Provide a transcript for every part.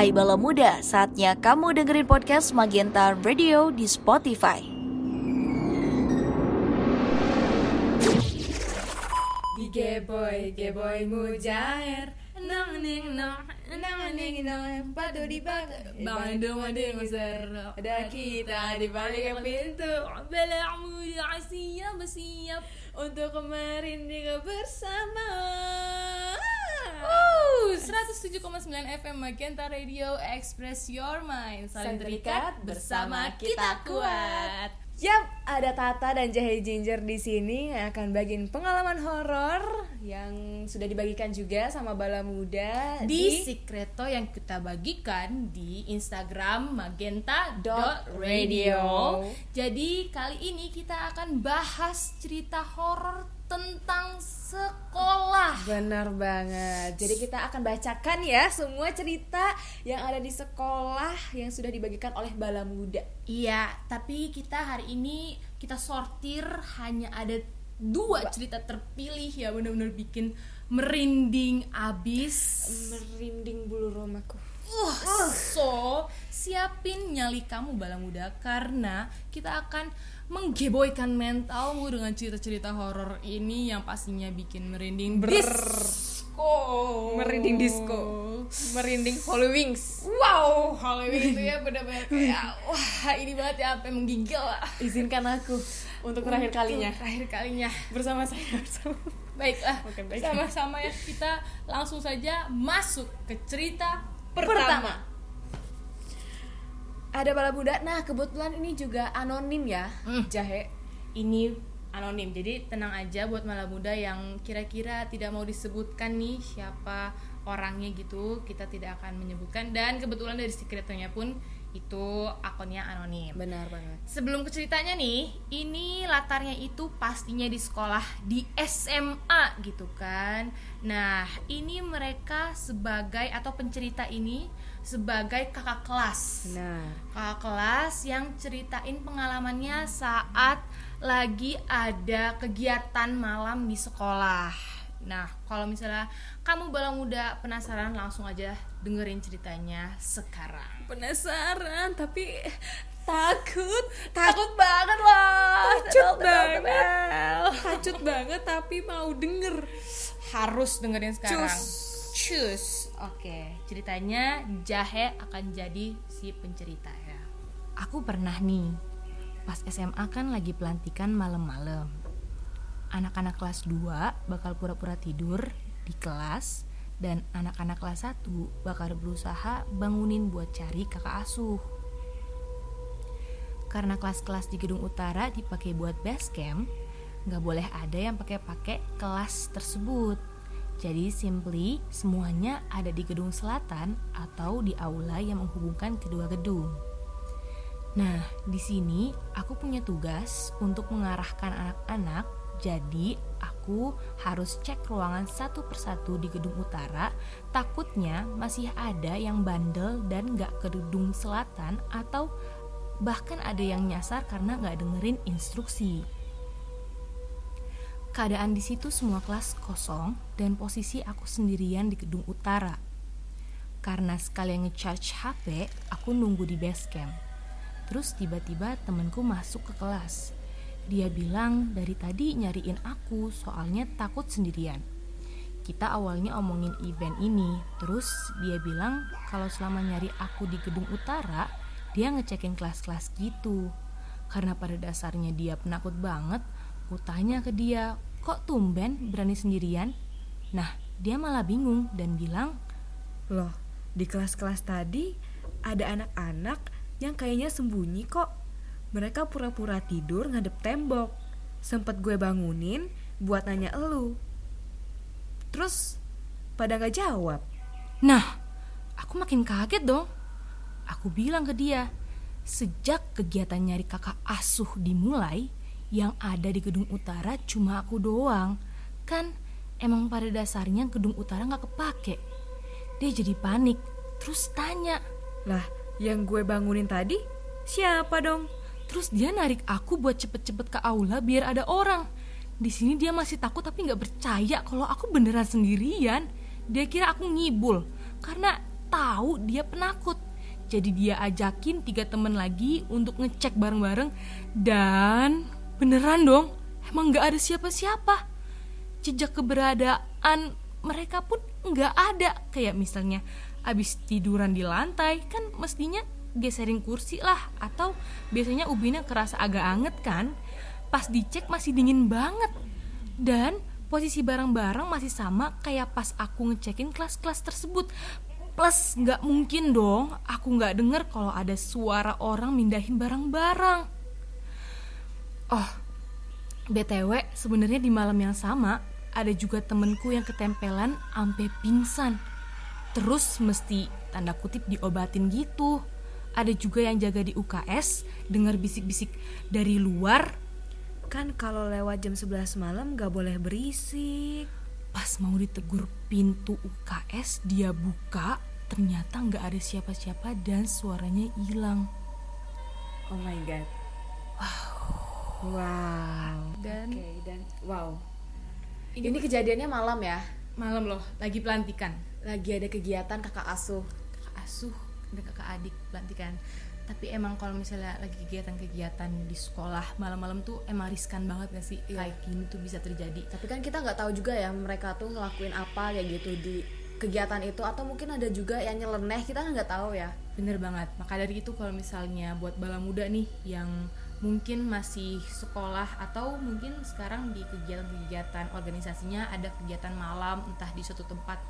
Hai bala muda, saatnya kamu dengerin podcast Magenta Radio di Spotify. Gay boy, gay boy mujair. Nang ning nang Nang ning nang Padu di bang Bang dong ada seru Ada kita di balik pintu. Bela muda siap bersiap Untuk kemarin juga bersama Uh, 107,9 FM Magenta Radio Express Your Mind. Saling terikat bersama kita kuat. Yap, ada Tata dan Jahe Ginger di sini yang akan bagiin pengalaman horor yang sudah dibagikan juga sama Bala Muda di Secreto yang kita bagikan di Instagram magenta.radio. Jadi kali ini kita akan bahas cerita horor tentang sekolah. Benar banget. Jadi kita akan bacakan ya semua cerita yang ada di sekolah yang sudah dibagikan oleh Bala Muda. Iya, tapi kita hari ini kita sortir hanya ada dua cerita terpilih ya benar-benar bikin merinding abis. Merinding bulu romaku. Uh, so siapin nyali kamu bala muda karena kita akan menggeboykan mentalmu dengan cerita-cerita horor ini yang pastinya bikin merinding Disco. Merinding disco. Merinding Halloween. Wow, Halloween itu ya benar-benar kayak wah ini banget ya sampai menggigil lah. Izinkan aku untuk terakhir kalinya Terakhir kalinya. bersama saya bersama. Baiklah, sama-sama ya kita langsung saja masuk ke cerita Pertama. pertama. Ada bala muda. Nah, kebetulan ini juga anonim ya. Hmm. Jahe. ini anonim jadi tenang aja buat malah muda yang kira-kira tidak mau disebutkan nih siapa orangnya gitu kita tidak akan menyebutkan dan kebetulan dari secretnya pun itu akunnya anonim Benar banget. sebelum ke ceritanya nih ini latarnya itu pastinya di sekolah di SMA gitu kan nah ini mereka sebagai atau pencerita ini sebagai kakak kelas Nah, kakak kelas yang ceritain pengalamannya saat lagi ada kegiatan malam di sekolah. Nah, kalau misalnya kamu bala muda penasaran langsung aja dengerin ceritanya sekarang. Penasaran tapi takut. Takut banget loh. Takut banget. Takut banget tapi mau denger. Harus dengerin sekarang. Cus. Cus. Oke, ceritanya Jahe akan jadi si pencerita ya. Aku pernah nih pas SMA kan lagi pelantikan malam-malam. Anak-anak kelas 2 bakal pura-pura tidur di kelas dan anak-anak kelas 1 bakal berusaha bangunin buat cari kakak asuh. Karena kelas-kelas di gedung utara dipakai buat base camp, nggak boleh ada yang pakai-pakai kelas tersebut. Jadi simply semuanya ada di gedung selatan atau di aula yang menghubungkan kedua gedung. Nah, di sini aku punya tugas untuk mengarahkan anak-anak. Jadi aku harus cek ruangan satu persatu di gedung utara. Takutnya masih ada yang bandel dan nggak ke gedung selatan atau bahkan ada yang nyasar karena nggak dengerin instruksi. Keadaan di situ semua kelas kosong dan posisi aku sendirian di gedung utara. Karena sekalian ngecharge HP, aku nunggu di base camp. Terus tiba-tiba temenku masuk ke kelas. Dia bilang dari tadi nyariin aku soalnya takut sendirian. Kita awalnya omongin event ini, terus dia bilang kalau selama nyari aku di gedung utara, dia ngecekin kelas-kelas gitu. Karena pada dasarnya dia penakut banget, Aku tanya ke dia, kok tumben berani sendirian? Nah, dia malah bingung dan bilang, Loh, di kelas-kelas tadi ada anak-anak yang kayaknya sembunyi kok. Mereka pura-pura tidur ngadep tembok. Sempet gue bangunin buat nanya elu. Terus pada nggak jawab. Nah, aku makin kaget dong. Aku bilang ke dia, sejak kegiatan nyari kakak asuh dimulai, yang ada di gedung utara cuma aku doang. Kan emang pada dasarnya gedung utara nggak kepake. Dia jadi panik, terus tanya, Lah, yang gue bangunin tadi siapa dong? Terus dia narik aku buat cepet-cepet ke aula biar ada orang. Di sini dia masih takut tapi nggak percaya kalau aku beneran sendirian. Dia kira aku ngibul karena tahu dia penakut. Jadi dia ajakin tiga temen lagi untuk ngecek bareng-bareng dan beneran dong, emang nggak ada siapa-siapa. Jejak keberadaan mereka pun nggak ada. Kayak misalnya abis tiduran di lantai kan mestinya geserin kursi lah. Atau biasanya ubinnya kerasa agak anget kan. Pas dicek masih dingin banget. Dan posisi barang-barang masih sama kayak pas aku ngecekin kelas-kelas tersebut. Plus nggak mungkin dong aku nggak denger kalau ada suara orang mindahin barang-barang. Oh btw sebenarnya di malam yang sama ada juga temenku yang ketempelan ampe pingsan. Terus mesti tanda kutip diobatin gitu ada juga yang jaga di UKS dengar bisik-bisik dari luar kan kalau lewat jam 11 malam gak boleh berisik pas mau ditegur pintu UKS dia buka ternyata nggak ada siapa-siapa dan suaranya hilang. Oh my god. Wow. Wow. Dan okay, dan wow. Ini, ini kejadiannya malam ya? Malam loh, lagi pelantikan. Lagi ada kegiatan kakak asuh. Kakak asuh dan kakak adik pelantikan. Tapi emang kalau misalnya lagi kegiatan-kegiatan di sekolah malam-malam tuh emang riskan banget gak sih yeah. kayak gini tuh bisa terjadi. Tapi kan kita nggak tahu juga ya mereka tuh ngelakuin apa kayak gitu di kegiatan itu atau mungkin ada juga yang nyeleneh kita kan nggak tahu ya bener banget maka dari itu kalau misalnya buat bala muda nih yang mungkin masih sekolah atau mungkin sekarang di kegiatan-kegiatan organisasinya ada kegiatan malam entah di suatu tempat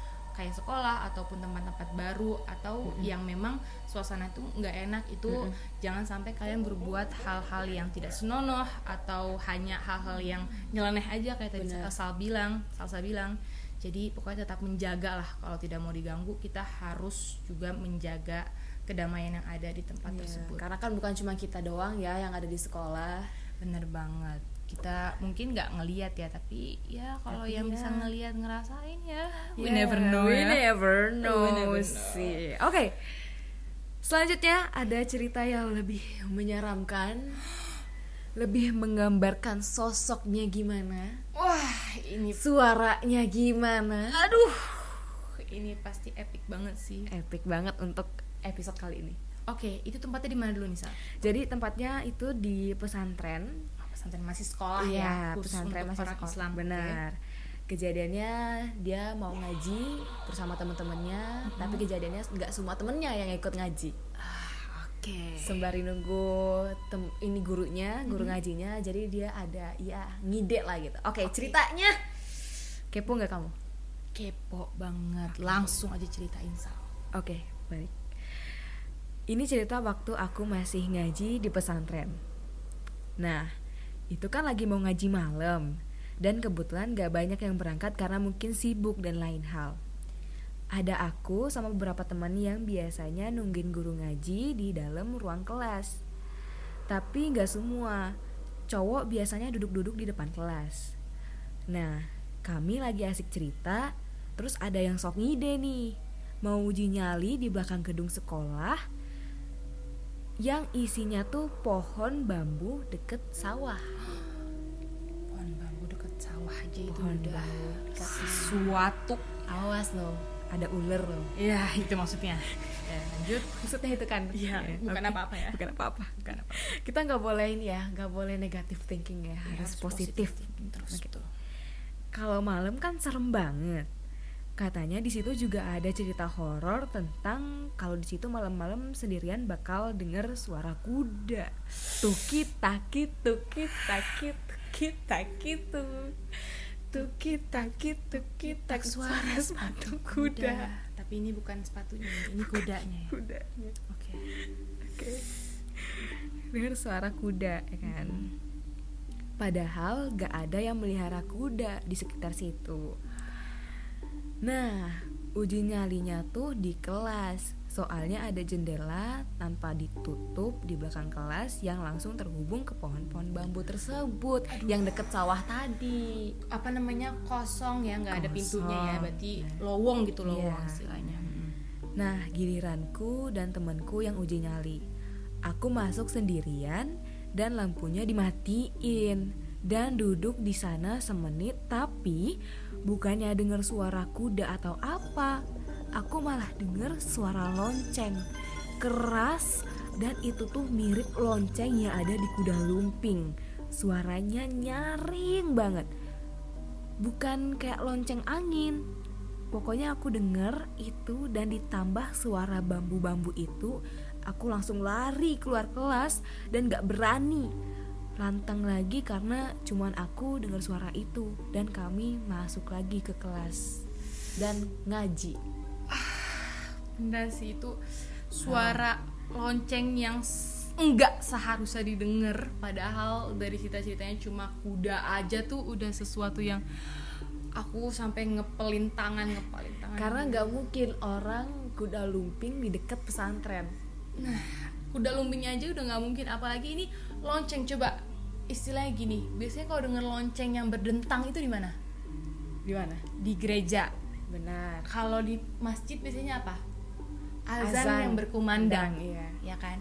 kayak sekolah ataupun tempat-tempat baru atau mm -hmm. yang memang suasana itu nggak enak itu mm -hmm. jangan sampai kalian berbuat hal-hal yang tidak senonoh atau hanya hal-hal yang nyeleneh aja kayak tadi Sal bilang Salsa bilang. Jadi pokoknya tetap menjaga lah kalau tidak mau diganggu kita harus juga menjaga kedamaian yang ada di tempat yeah, tersebut. karena kan bukan cuma kita doang ya yang ada di sekolah. Bener banget kita mungkin nggak ngeliat ya tapi ya kalau yang ya. bisa ngeliat ngerasain ya we yeah, never know we ya. never know, we never know. sih oke okay. selanjutnya ada cerita yang lebih menyeramkan lebih menggambarkan sosoknya gimana wah ini suaranya gimana aduh ini pasti epic banget sih epic banget untuk episode kali ini oke itu tempatnya di mana dulu nih Sal? jadi tempatnya itu di pesantren pesantren masih sekolah iya, ya pesantren masih sekolah. Islam benar. Okay kejadiannya dia mau ngaji bersama temen-temennya mm -hmm. tapi kejadiannya nggak semua temennya yang ikut ngaji. Okay. sembari nunggu tem ini gurunya guru hmm. ngajinya jadi dia ada ya ngide lah gitu. Oke okay, okay. ceritanya. Kepo nggak kamu? Kepo banget. Langsung aja ceritain sal. Oke okay, baik. Ini cerita waktu aku masih ngaji di pesantren. Nah itu kan lagi mau ngaji malam dan kebetulan gak banyak yang berangkat karena mungkin sibuk dan lain hal ada aku sama beberapa teman yang biasanya nungguin guru ngaji di dalam ruang kelas. Tapi nggak semua. Cowok biasanya duduk-duduk di depan kelas. Nah, kami lagi asik cerita, terus ada yang sok ngide nih. Mau uji nyali di belakang gedung sekolah yang isinya tuh pohon bambu deket sawah. Pohon bambu deket sawah aja itu pohon udah kasih suatu. Awas loh ada ular loh. Iya itu maksudnya. Ya, lanjut. Maksudnya itu kan? Iya ya, bukan apa-apa ya. Bukan apa-apa. Bukan apa kita nggak boleh ini ya nggak boleh negatif thinking ya, ya harus positif, terus gitu kalau malam kan serem banget katanya di situ juga ada cerita horor tentang kalau di situ malam-malam sendirian bakal denger suara kuda tukit takit tukit takit tukit takit tuh tukit takit tukit tak suara sepatu kuda. kuda. Tapi ini bukan sepatunya, ini kudanya. Ya? Kudanya. Oke. Okay. Oke. Okay. Dengar suara kuda ya kan. Padahal gak ada yang melihara kuda di sekitar situ. Nah, uji nyalinya tuh di kelas Soalnya ada jendela tanpa ditutup di belakang kelas yang langsung terhubung ke pohon-pohon bambu tersebut Aduh. yang deket sawah tadi. Apa namanya kosong ya, nggak ada pintunya ya, berarti nah. lowong gitu lowong yeah. istilahnya. Nah, giliranku dan temanku yang uji nyali. Aku masuk sendirian dan lampunya dimatiin dan duduk di sana semenit tapi bukannya dengar suara kuda atau apa. Aku malah denger suara lonceng keras dan itu tuh mirip lonceng yang ada di kuda lumping. Suaranya nyaring banget. Bukan kayak lonceng angin. Pokoknya aku denger itu dan ditambah suara bambu-bambu itu aku langsung lari keluar kelas dan gak berani lantang lagi karena cuman aku dengar suara itu dan kami masuk lagi ke kelas dan ngaji. Benar sih itu suara lonceng yang enggak seharusnya didengar. Padahal dari cerita-ceritanya cuma kuda aja tuh udah sesuatu yang aku sampai ngepelin tangan ngepelin tangan. Karena nggak mungkin orang kuda lumping di dekat pesantren. Nah, kuda lumpingnya aja udah nggak mungkin. Apalagi ini lonceng coba istilahnya gini biasanya kalau denger lonceng yang berdentang itu di mana? Di mana? Di gereja. Benar. Kalau di masjid biasanya apa? Azan, Azan. yang berkumandang. iya. Ya kan?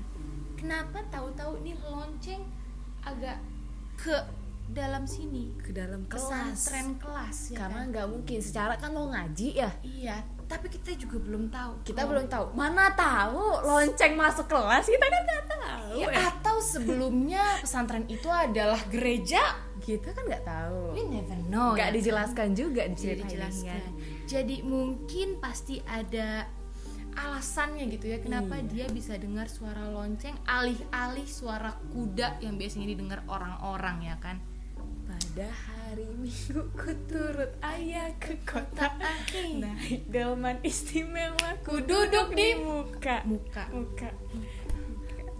Kenapa tahu-tahu ini lonceng agak ke dalam sini? Ke dalam kelas. pesantren kelas ya karena kan? nggak mungkin. Secara kan mau ngaji ya? Iya tapi kita juga belum tahu kita Kalau- belum tahu mana tahu lonceng masuk kelas kita kan nggak tahu Ya, ya. atau sebelumnya pesantren itu adalah gereja kita kan nggak tahu we never know nggak ya kan? dijelaskan juga Tidak diceritain dijelaskan. kan. Jadi mungkin pasti ada alasannya gitu ya kenapa Iya. dia bisa dengar suara lonceng alih-alih suara kuda yang biasanya didengar orang-orang ya kan. pada hari minggu ku turut ayah ke kota Akhir naik delman istimewa ku duduk di muka. Muka. Muka.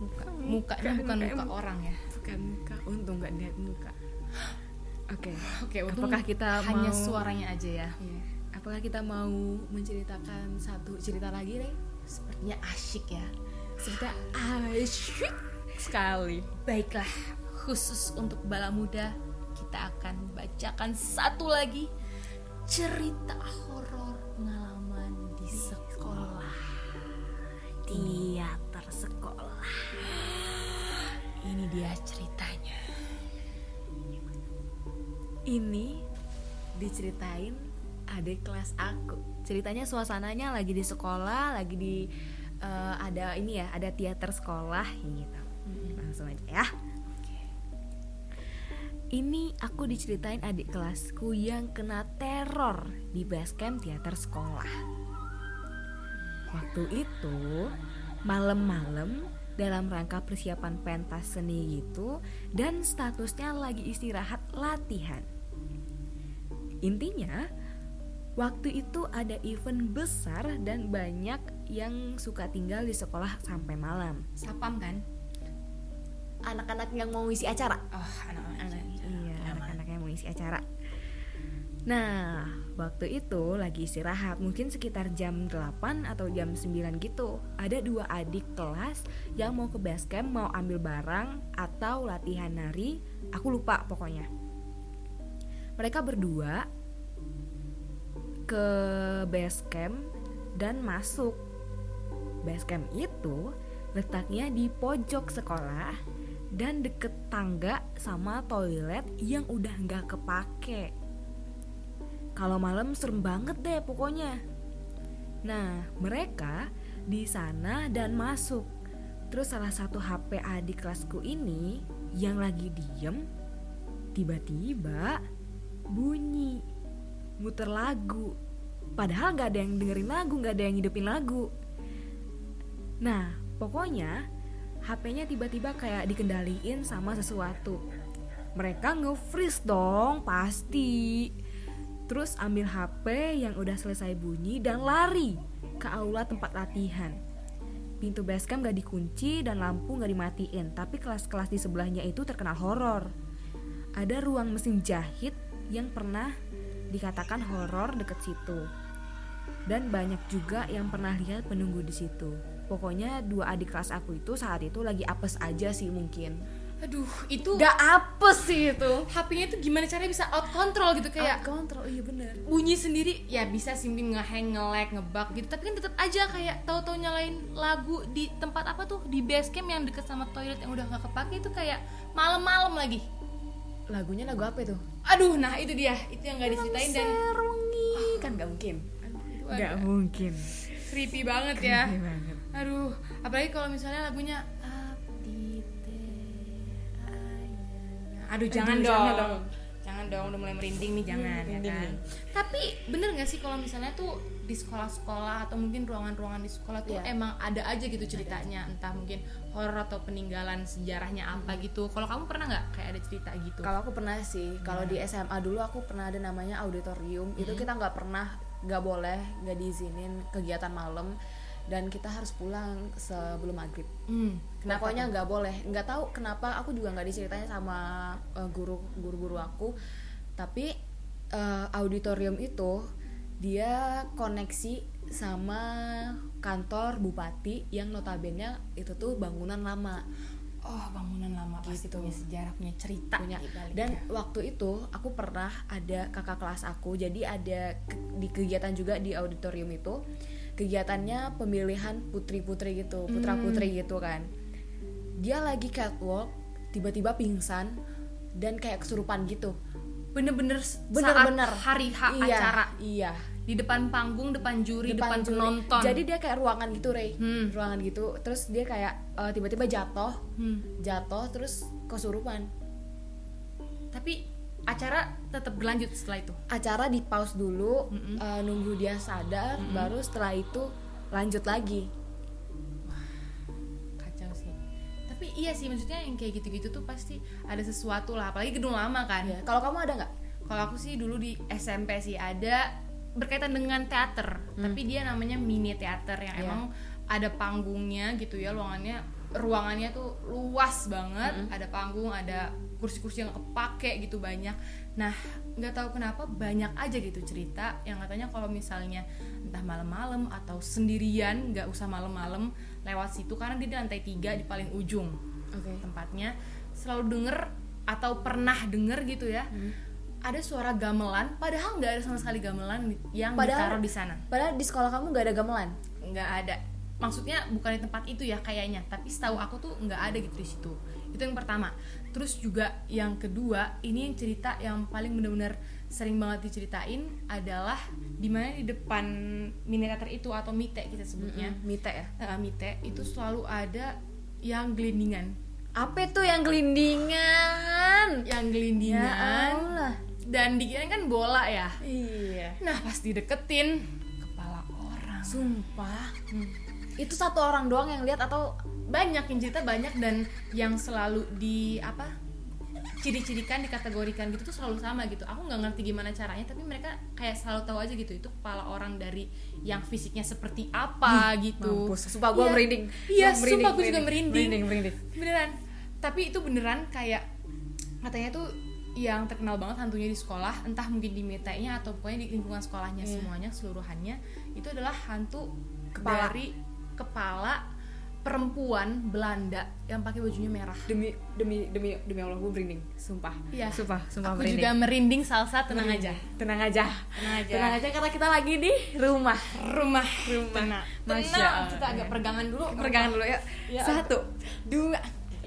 Muka. Mukanya bukan muka, muka orang ya. bukan muka. Untung nggak lihat muka. Oke. Oke, untung apakah kita hanya mau suaranya aja ya. Iya. apakah kita mau menceritakan satu cerita lagi Rey? Sepertinya asyik ya. cerita asyik sekali. Baiklah, khusus untuk bala muda kita akan bacakan satu lagi cerita horor pengalaman di sekolah. teater sekolah Ini dia ceritanya. ini diceritain adik kelas aku. Ceritanya suasananya lagi di sekolah lagi di eh, ada ini ya ada teater sekolah gitu. Langsung aja ya ini aku diceritain adik kelasku yang kena teror di basecamp teater sekolah waktu itu malam-malam dalam rangka persiapan pentas seni gitu dan statusnya lagi istirahat latihan Intinya, waktu itu ada event besar dan banyak yang suka tinggal di sekolah sampai malam. Sapam kan? Anak-anak yang mau ngisi acara. Oh, anak-anak. Iya, anak-anak yang mau ngisi acara. Nah, waktu itu lagi istirahat, mungkin sekitar jam 8 atau jam 9 gitu. Ada dua adik kelas yang mau ke basecamp mau ambil barang atau latihan nari, aku lupa pokoknya. Mereka berdua ke basecamp dan masuk. Basecamp itu letaknya di pojok sekolah dan deket tangga sama toilet yang udah nggak kepake. Kalau malam serem banget deh pokoknya. Nah, mereka di sana dan masuk. Terus salah satu HP adik kelasku ini yang lagi diem tiba-tiba bunyi muter lagu. Padahal nggak ada yang dengerin lagu, nggak ada yang hidupin lagu. Nah, pokoknya HP-nya tiba-tiba kayak dikendaliin sama sesuatu. Mereka nge-freeze dong, pasti. Terus ambil HP yang udah selesai bunyi dan lari ke aula tempat latihan. Pintu basecamp gak dikunci dan lampu gak dimatiin, tapi kelas-kelas di sebelahnya itu terkenal horor. Ada ruang mesin jahit yang pernah dikatakan horor deket situ. Dan banyak juga yang pernah lihat penunggu di situ. Pokoknya dua adik kelas aku itu saat itu lagi apes aja sih mungkin. Aduh, itu Gak apes sih itu. HP-nya itu gimana caranya bisa out control gitu kayak kontrol, iya bener. bunyi sendiri ya bisa sih mungkin ngehang nge-lag ngebug gitu tapi kan tetap aja kayak tahu-tahu nyalain lagu di tempat apa tuh di base camp yang deket sama toilet yang udah nggak kepake itu kayak malam-malam lagi Lagunya lagu apa itu? aduh nah itu dia itu yang nggak diceritain dan Serwengi kan gak mungkin. nggak mungkin creepy banget ya Creepy banget. Aduh apalagi kalau misalnya lagunya ayana. aduh jangan Aduh, dong jangan dong. jangan dong udah mulai merinding nih jangan ya merinding kan? tapi bener gak sih kalau misalnya tuh di sekolah-sekolah atau mungkin ruangan-ruangan di sekolah tuh Iya. emang ada aja gitu ceritanya entah mungkin horor atau peninggalan sejarahnya apa gitu. Kalau kamu pernah nggak kayak ada cerita gitu? Kalau aku pernah sih, kalau di SMA dulu aku pernah ada namanya auditorium. Itu kita nggak pernah, nggak boleh, nggak diizinin kegiatan malam dan kita harus pulang sebelum maghrib. hmm, Nah, pokoknya nggak boleh. Nggak tahu kenapa aku juga nggak diceritain sama eh, guru guru-guru aku. Tapi eh, auditorium itu dia koneksi sama kantor bupati yang notabene itu tuh bangunan lama. oh bangunan lama pasti Gitu. punya sejarah punya cerita punya dan waktu itu aku pernah ada kakak kelas aku jadi ada ke- di kegiatan juga di auditorium itu kegiatannya pemilihan putri putri gitu putra putri gitu kan. Dia lagi catwalk tiba-tiba pingsan dan kayak kesurupan gitu. Bener-bener saat bener-bener. hari H iya, acara. iya. Di depan panggung depan juri depan, juri. penonton. Jadi dia kayak ruangan gitu Rey. Hmm. ruangan gitu. Terus dia kayak eh, tiba-tiba jatuh. Hmm. jatuh terus kesurupan. Tapi acara tetap berlanjut setelah itu? Acara di pause dulu eh, nunggu dia sadar baru setelah itu lanjut lagi. Kacau sih. Tapi iya sih maksudnya yang kayak gitu-gitu tuh pasti ada sesuatu lah apalagi gedung lama kan. Ya kalau kamu ada nggak? Kalau aku sih dulu di SMP sih ada berkaitan dengan teater. Tapi dia namanya mini teater yang Iya. emang ada panggungnya gitu ya ruangannya ruangannya tuh luas banget. Ada panggung ada kursi-kursi yang kepake gitu banyak. Nah nggak tahu kenapa banyak aja gitu cerita yang katanya kalau misalnya entah malam-malam atau sendirian nggak usah malam-malam lewat situ karena dia di lantai tiga di paling ujung oke. tempatnya. Selalu denger atau pernah denger gitu ya ada suara gamelan padahal nggak ada sama sekali gamelan yang Padahal- ditaruh di sana. padahal di sekolah kamu nggak ada gamelan? Nggak ada. Maksudnya bukan di tempat itu ya kayaknya tapi setahu aku tuh nggak ada gitu di situ. Itu yang pertama terus juga yang kedua ini yang cerita yang paling benar-benar sering banget diceritain adalah di mana di depan mini teater itu atau mite kita sebutnya. Mite ya? Eh, mite itu selalu ada yang gelindingan. Apa tuh yang gelindingan? Yang ya gelindingan Allah. Dan dikirain kan bola ya? Iya. Nah pas dideketin kepala orang. Sumpah. Hmm. Itu satu orang doang yang lihat atau banyak yang cerita banyak dan yang selalu di apa ciri-cirikan dikategorikan gitu tuh selalu sama gitu. Aku nggak ngerti gimana caranya tapi mereka kayak selalu tahu aja gitu itu kepala orang dari yang fisiknya seperti apa gitu. mampus. Sumpah gue Iya. merinding. Iya Gua sumpah gue juga merinding. merinding. Merinding beneran. Tapi itu beneran kayak katanya tuh yang terkenal banget hantunya di sekolah entah mungkin di mitanya atau pokoknya di lingkungan sekolahnya Iya. semuanya seluruhannya itu adalah hantu Kepala. dari kepala perempuan Belanda yang pakai bajunya merah. Demi demi demi demi Allah gue merinding sumpah. Iya. sumpah sumpah aku merinding. juga merinding salsa tenang Merinding. aja. Tenang aja. Tenang aja. Tenang aja karena kita lagi di rumah. Rumah. Rumah. Tenang. Masya tenang. Allah. kita agak peregangan dulu. Peregangan dulu ya. Ya, satu dua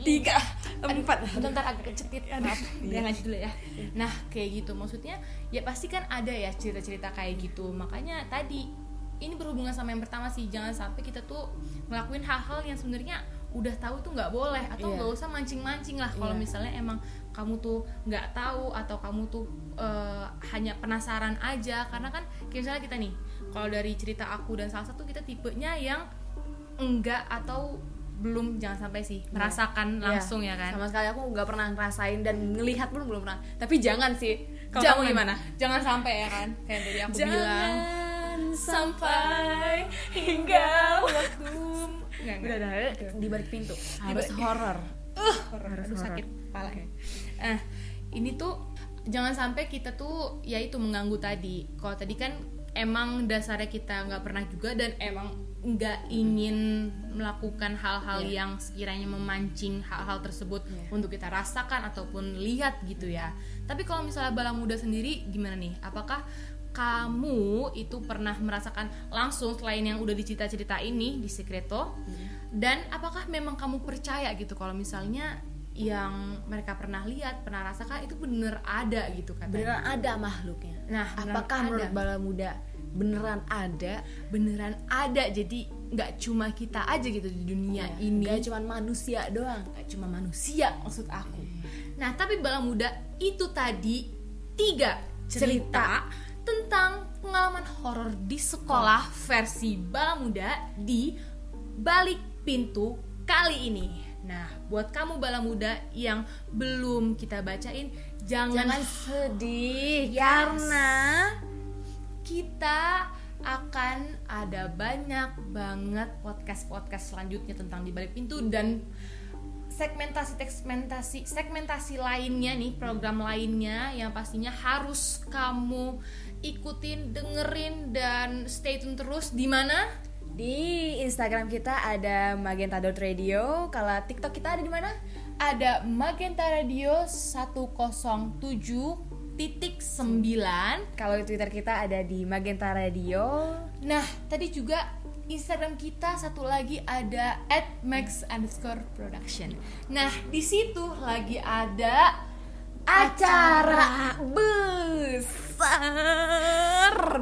tiga empat. Bentar agak kecetit maaf. Iya. ya lanjut dulu ya. Nah kayak gitu. Maksudnya ya pasti kan ada ya cerita-cerita kayak gitu. Makanya tadi ini berhubungan sama yang pertama sih. Jangan sampai kita tuh ngelakuin hal-hal yang sebenarnya udah tahu tuh nggak boleh atau Iya. nggak usah mancing-mancing lah. Kalau Iya. misalnya emang kamu tuh nggak tahu atau kamu tuh eh, hanya penasaran aja. Karena kan kayak misalnya kita nih kalau dari cerita aku dan salah satu kita tipenya yang enggak atau belum jangan sampai sih merasakan Iya. langsung ya kan? Sama sekali aku nggak pernah ngerasain dan ngelihat pun belum pernah. Tapi jangan sih. Kalau jangan. kamu gimana? Jangan sampai ya kan kayak yang tadi aku bilang sampai hingga waktu. nggak udah di balik pintu. Harus horor uh, Harus sakit kepala. Eh ini tuh jangan sampai kita tuh ya itu mengganggu tadi. Kalau tadi kan emang dasarnya kita nggak pernah juga dan emang nggak ingin melakukan hal-hal Iya. yang sekiranya memancing hal-hal tersebut Iya. untuk kita rasakan ataupun lihat gitu ya. Tapi kalau misalnya bala muda sendiri gimana nih? Apakah kamu itu pernah merasakan langsung selain yang udah dicita-cita ini di Secreto dan apakah memang kamu percaya gitu kalau misalnya yang mereka pernah lihat pernah rasakan itu bener ada gitu kan beneran ada makhluknya. Nah, apakah ada. menurut bala muda beneran ada? Beneran ada jadi nggak cuma kita aja gitu di dunia ya, ini. gak cuma manusia doang. Nggak cuma manusia maksud aku. Nah tapi bala muda itu tadi tiga cerita, tentang pengalaman horor di sekolah versi bala muda di balik pintu kali ini nah buat kamu bala muda yang belum kita bacain jangan, jangan sedih Yes. karena kita akan ada banyak banget podcast-podcast selanjutnya tentang di balik pintu dan segmentasi segmentasi segmentasi lainnya nih program lainnya yang pastinya harus kamu ikutin dengerin dan stay tune terus. Di mana? Di Instagram kita ada magenta.radio kalau TikTok kita ada di mana? Ada Magenta Radio 107 titik 9 kalau di Twitter kita ada di Magenta Radio. Nah, tadi juga Instagram kita satu lagi ada @max underscore production. Nah, di situ lagi ada acara besar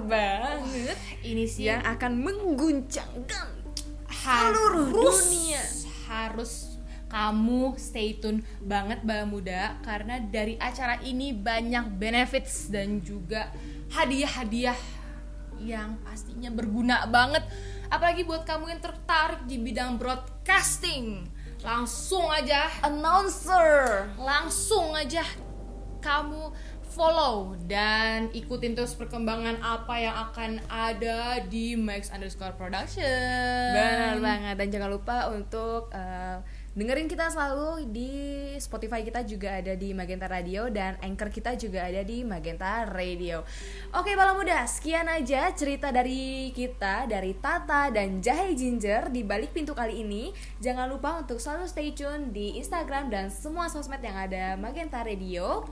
banget ini sih yang akan mengguncangkan harus seluruh dunia. harus kamu stay tune banget Bala Muda karena dari acara ini banyak benefits dan juga hadiah-hadiah yang pastinya berguna banget apalagi buat kamu yang tertarik di bidang broadcasting. Langsung aja announcer. Langsung aja kamu follow dan ikutin terus perkembangan apa yang akan ada di Max underscore production. Benar banget. Dan jangan lupa untuk uh, dengerin kita selalu di Spotify kita juga ada di Magenta Radio dan Anchor kita juga ada di Magenta Radio. Oke Bala Muda, sekian aja cerita dari kita dari Tata dan Jahe Ginger di balik pintu kali ini. Jangan lupa untuk selalu stay tune di Instagram dan semua sosmed yang ada Magenta Radio.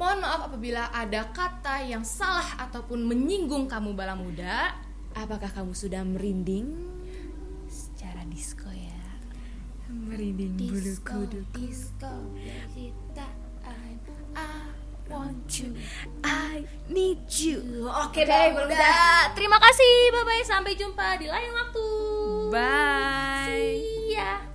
Mohon maaf apabila ada kata yang salah ataupun menyinggung kamu bala muda. Apakah kamu sudah merinding? Ya. Merinding bulu kuduk. disco, I, want you. I need you. Oke Bala deh, Muda. Terima kasih. Bye bye. Sampai jumpa di lain waktu. Bye.